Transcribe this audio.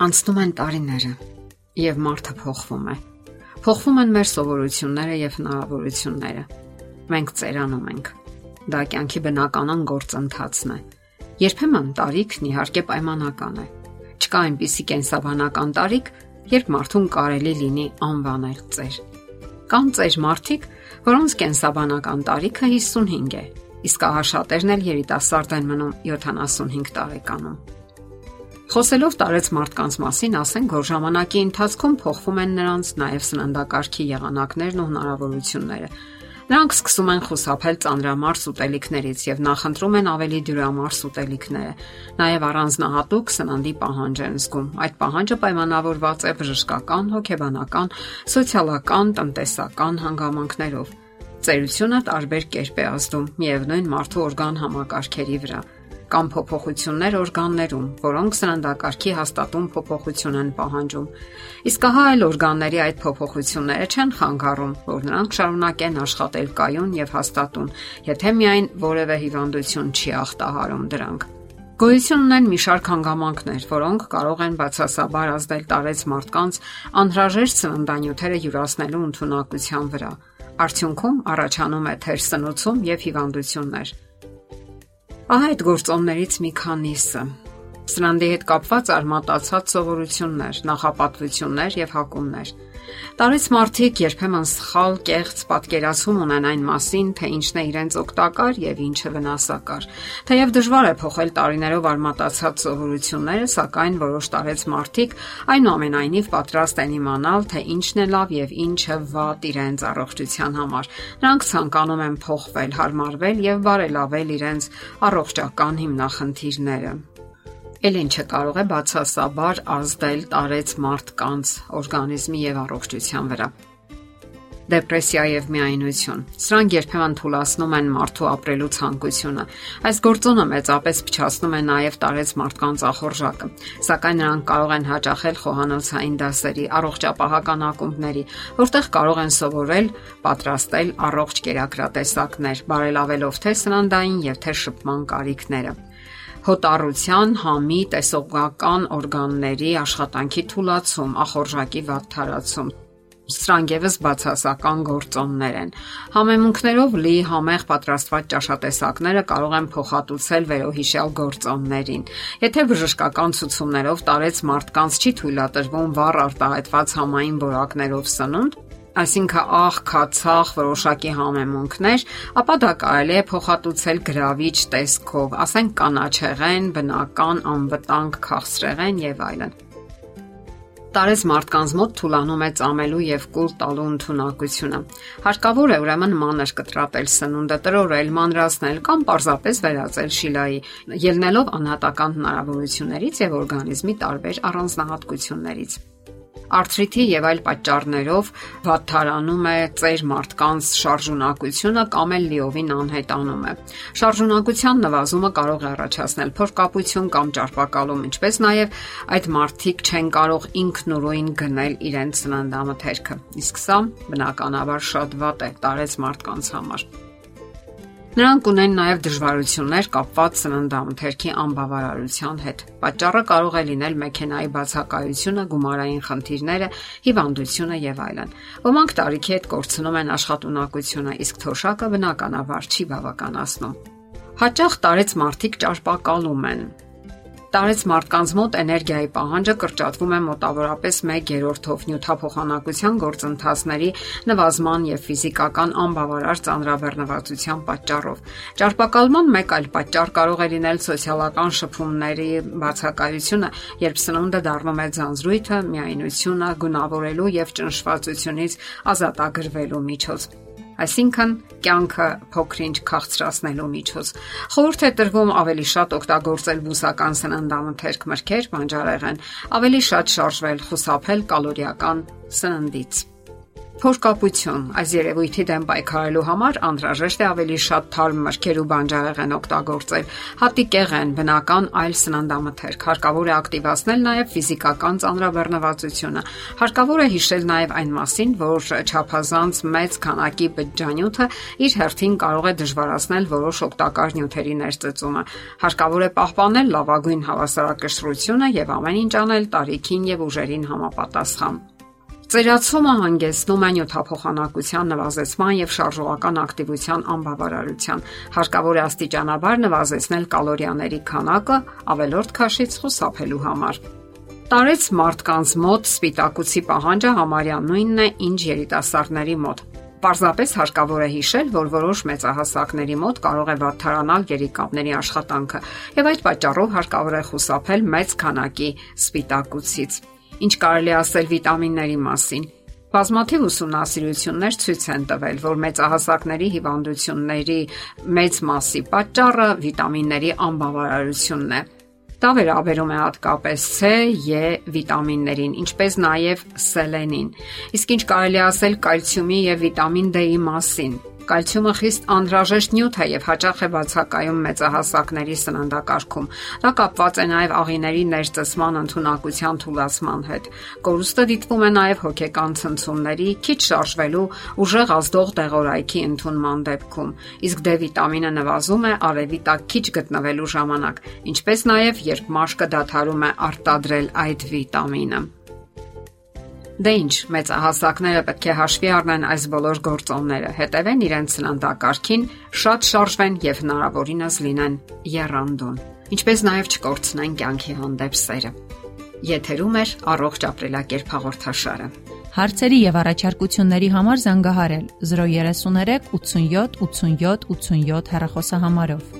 Անցնում են տարիները եւ մարդը փոխվում է։ Փոխվում են մեր սովորությունները եւ հնարավորությունները։ Մենք ծերանում ենք։ Դա կյանքի բնականon գործընթացն է։ Երբեմն տարիքն իհարկե պայմանական է։ Չկա այնպիսի կենսաբանական տարիք, երբ մարդուն կարելի լինի անվանել ծեր։ Կան ծեր մարդիկ, որոնց կենսաբանական տարիքը 55 է, իսկ ահա շատերն էլ երիտասարդ են մնում 75 տարեկանում։ Խոսելով տարեց մարդկանց մասին, ասենք, որ ժամանակի ընթացքում փոխվում են նրանց նաև սննդակարգի եղանակներն ու հնարավորությունները։ Նրանք սկսում են խուսափել ծանրամարս ուտելիքներից եւ նախընտրում են ավելի դյուրամարս ուտելիքները։ Նաեւ առանձնահատուկ սննդի պահանջ են զգում։ Այդ պահանջը պայմանավորված է բժշկական, հոգեբանական, սոցիալական, տնտեսական հանգամանքներով։ Ծերությունը տարբեր կերպ է ազդում միևնույն մարդու օրգան համակարգերի վրա կամ փոփոխություններ օրգաններում, որոնք սննդակարգի հաստատուն փոփոխություն են պահանջում։ Իսկ ահա այլ օրգանների այդ փոփոխությունները չեն խանգարում, որ նրանք շարունակեն աշխատել կայուն եւ հաստատուն, եթե միայն որևէ հիվանդություն չի ախտահարում դրանք։ Գոյություն ունեն մի շարք հանգամանքներ, որոնք կարող են բացասաբար ազդել տարեց մարդկանց անհրաժեշտ սննդանյութերը յուրացնելու ընդունակության վրա։ Արդյունքում առաջանում է թեր սնուցում եւ հիվանդություններ։ Ահա այդ գործոններից մի քանիսը։ Սննդի հետ կապված արմատացած սովորություններ, նախապատվություններ եւ հակումներ։ Տարեց մարդիկ երբեմն սխալ կեղծ պատկերացում ունեն այն մասին, թե ինչն է իրենց օգտակար եւ ինչը վնասակար։ Թեև դժվար է փոխել տարիներով արմատացած սովորությունները, սակայն որոշ տարեց մարդիկ այնուամենայնիվ պատրաստ են իմանալ, թե ինչն է լավ եւ ինչը վատ իրենց առողջության համար։ Նրանք ցանկանում են փոխվել, հարմարվել եւ բարելավել իրենց առողջական հիմնախնդիրները ել ինչը կարող է բացասաբար ազդել տարեց մարդկանց օրգանիզմի եւ առողջության վրա դեպրեսիա եւ միայնություն։ Սրանք երբեմն թուլացնում են մարդու ապրելու ցանկությունը։ Այս գործոնը մեծապես փչացնում է նաեւ տարեց մարդկանց ախորժակը։ Սակայն նրանք կարող են հաճախել խոհանոցային դասերի, առողջապահական ակումբների, որտեղ կարող են սովորել պատրաստել առողջ կերակրատեսակներ, բարելավելով թե սննդային եւ թե շփման կարիքները հոտառության, համի, տեսողական օրգանների աշխատանքի թուլացում, ախորժակի վատթարացում Սրանք եւս բացասական գործոններ են։ Համեմունքներով լի համեղ պատրաստված ճաշատեսակները կարող են փոխհատուցել վերոհիշյալ գործոններին։ Եթե բժշկական ցուցումներով տարեց մարդկանց չի թույլատրվում վառ արտահայտված համային որակներով սնունդ, այսինքն աղ, քացախ, որոշակի համեմունքներ, ապա դա կարելի է փոխհատուցել գրավիչ տեսքով, ասենք կանաչեղեն, բնական, անվտանգ քաղցրեղեն եւ այլն։ Տարեց մարդկանց մոտ թուլանում է ծամելու եւ կուլ տալու ընտունակությունը։ Հարկավոր է ուրեմն մանր կտրատել սնունդը, տրորել, մանրացնել կամ պարզապես վերածել շիլայի, ելնելով անհատական հնարավորություններից եւ օրգանիզմի տարբեր առանձնահատկություններից արթրիթի եւ այլ պատճառներով վատթարանում է ծեր մարդկանց շարժունակությունը կամ էլ լիովին անհետանում է։ Շարժունակության նվազումը կարող է առաջացնել փորկապություն կամ ճարպակալում, ինչպես նաեւ այդ մարդիկ չեն կարող ինքնուրույն գնել իրենց սննդամթերքը։ Իսկ սա բնականաբար շատ վատ է տարեց մարդկանց համար։ Նրանք ունեն նաև դժվարություններ կապված սննդամթերքի անբավարարության հետ։ Պատճառը կարող է լինել մեքենայի բացակայությունը, գումարային խնդիրները, հիվանդությունը եւ այլն։ Ոմանք տարիքի հետ կորցնում են աշխատունակությունը, իսկ թոշակը բնականաբար չի բավականացնում։ Հաճախ տարեց մարդիկ ճարպակալում են, Տարեց մարդկանց մոտ էներգիայի պահանջը կրճատվում է մոտավորապես 1/3-ով նյութափոխանակության գործընթացների նվազման եւ ֆիզիկական անբավարար ծանրաբեռնվածության պատճառով։ Ճարպակալման մեկ այլ պատճառ կարող է լինել սոցիալական շփումների բացակայությունը, երբ սնունդը դառնում է ձանձրույթը, միայնությունը, գունավորելու եւ ճնշվածությունից ազատագրվելու միջոց այսինքն կյանքը փոքրինչ քաղցրացնելու միջոց։ Խորհուրդ է տրվում ավելի շատ օգտագործել բուսական սննդամթերք մրգեր, բանջարեղեն, ավելի շատ շարժվել, խուսափել կալորիական սննդից։ Փոշկապություն այս երևույթի դեմ պայքարելու համար անհրաժեշտ է ավելի շատ թարմ մրգեր ու բանջարեղեն օգտագործել։ Հատիկեղեն, բնական այլ սննդամթերք։ Հարկավոր է ակտիվացնել նաև ֆիզիկական ծանրաբեռնվածությունը։ Հարկավոր է հիշել նաև այն մասին, որ չափազանց մեծ քանակի բջջանյութը իր հերթին կարող է դժվարացնել որոշ օգտակար նյութերի ներծծումը։ Հարկավոր է պահպանել լավագույն հավասարակշռությունը եւ ամեն ինչ անել տարիքին եւ ուժերին համապատասխան։ Ծերացումը հանգեցնում է նյութափոխանակության նվազեցման եւ շարժողական ակտիվության անբավարարության։ Հարկավոր է աստիճանաբար նվազեցնել կալորիաների քանակը ավելորդ քաշից խուսափելու համար։ Տարեց մարդկանց մոտ սպիտակուցի պահանջը համարյա նույնն է, ինչ երիտասարդների մոտ։ Պարզապես հարկավոր է հիշել, որ որոշ մեծահասակների մոտ կարող է վատթարանալ երիկամների աշխատանքը, եւ այդ պատճառով հարկավոր է խուսափել մեծ քանակի սպիտակուցից։ Ինչ կարելի ասել վիտամինների մասին։ Բազմաթիվ ուսումնասիրություններ ցույց են տվել, որ մեծահասակների հիվանդությունների մեծ մասի պատճառը վիտամինների անբավարարությունն է։ Դա վերաբերում է հատկապես C, E վիտամիններին, ինչպես նաև սելենին։ Իսկ ինչ կարելի ասել կալցիումի եւ վիտամին D-ի մասին։ Կալցիումը խիստ անհրաժեշտ նյութ է եւ հաճախ է բացակայում մեծահասակների սննդակարգում։ Դա կապված է նաեւ աղիների ներծծման ընդունակության թուլացման հետ։ Կորուստը դիտվում է նաեւ հոգեկան ցնցումների, քիչ շարժվելու, ուժեղ ազդող դեղորայքի ընդունման դեպքում։ Իսկ D վիտամինը նվազում է արևի տակ քիչ գտնվելու ժամանակ, ինչպես նաեւ երբ մաշկը դադարում է արտադրել այդ վիտամինը։ Դե ինչ, մեծահասակները պետք է հաշվի առնեն այս բոլոր գործոնները, հետևեն իրենց սննդակարգին, շատ շարժվեն եւ հնարավորինս լինեն երանդուն։ Ինչպես նաեւ չկորցնեն կյանքի հանդեպ սերը։ Եթերում է առողջ ապրելակերպ հաղորդաշարը։ Հարցերի եւ առաջարկությունների համար զանգահարել 033 87 87 87 հեռախոսահամարով։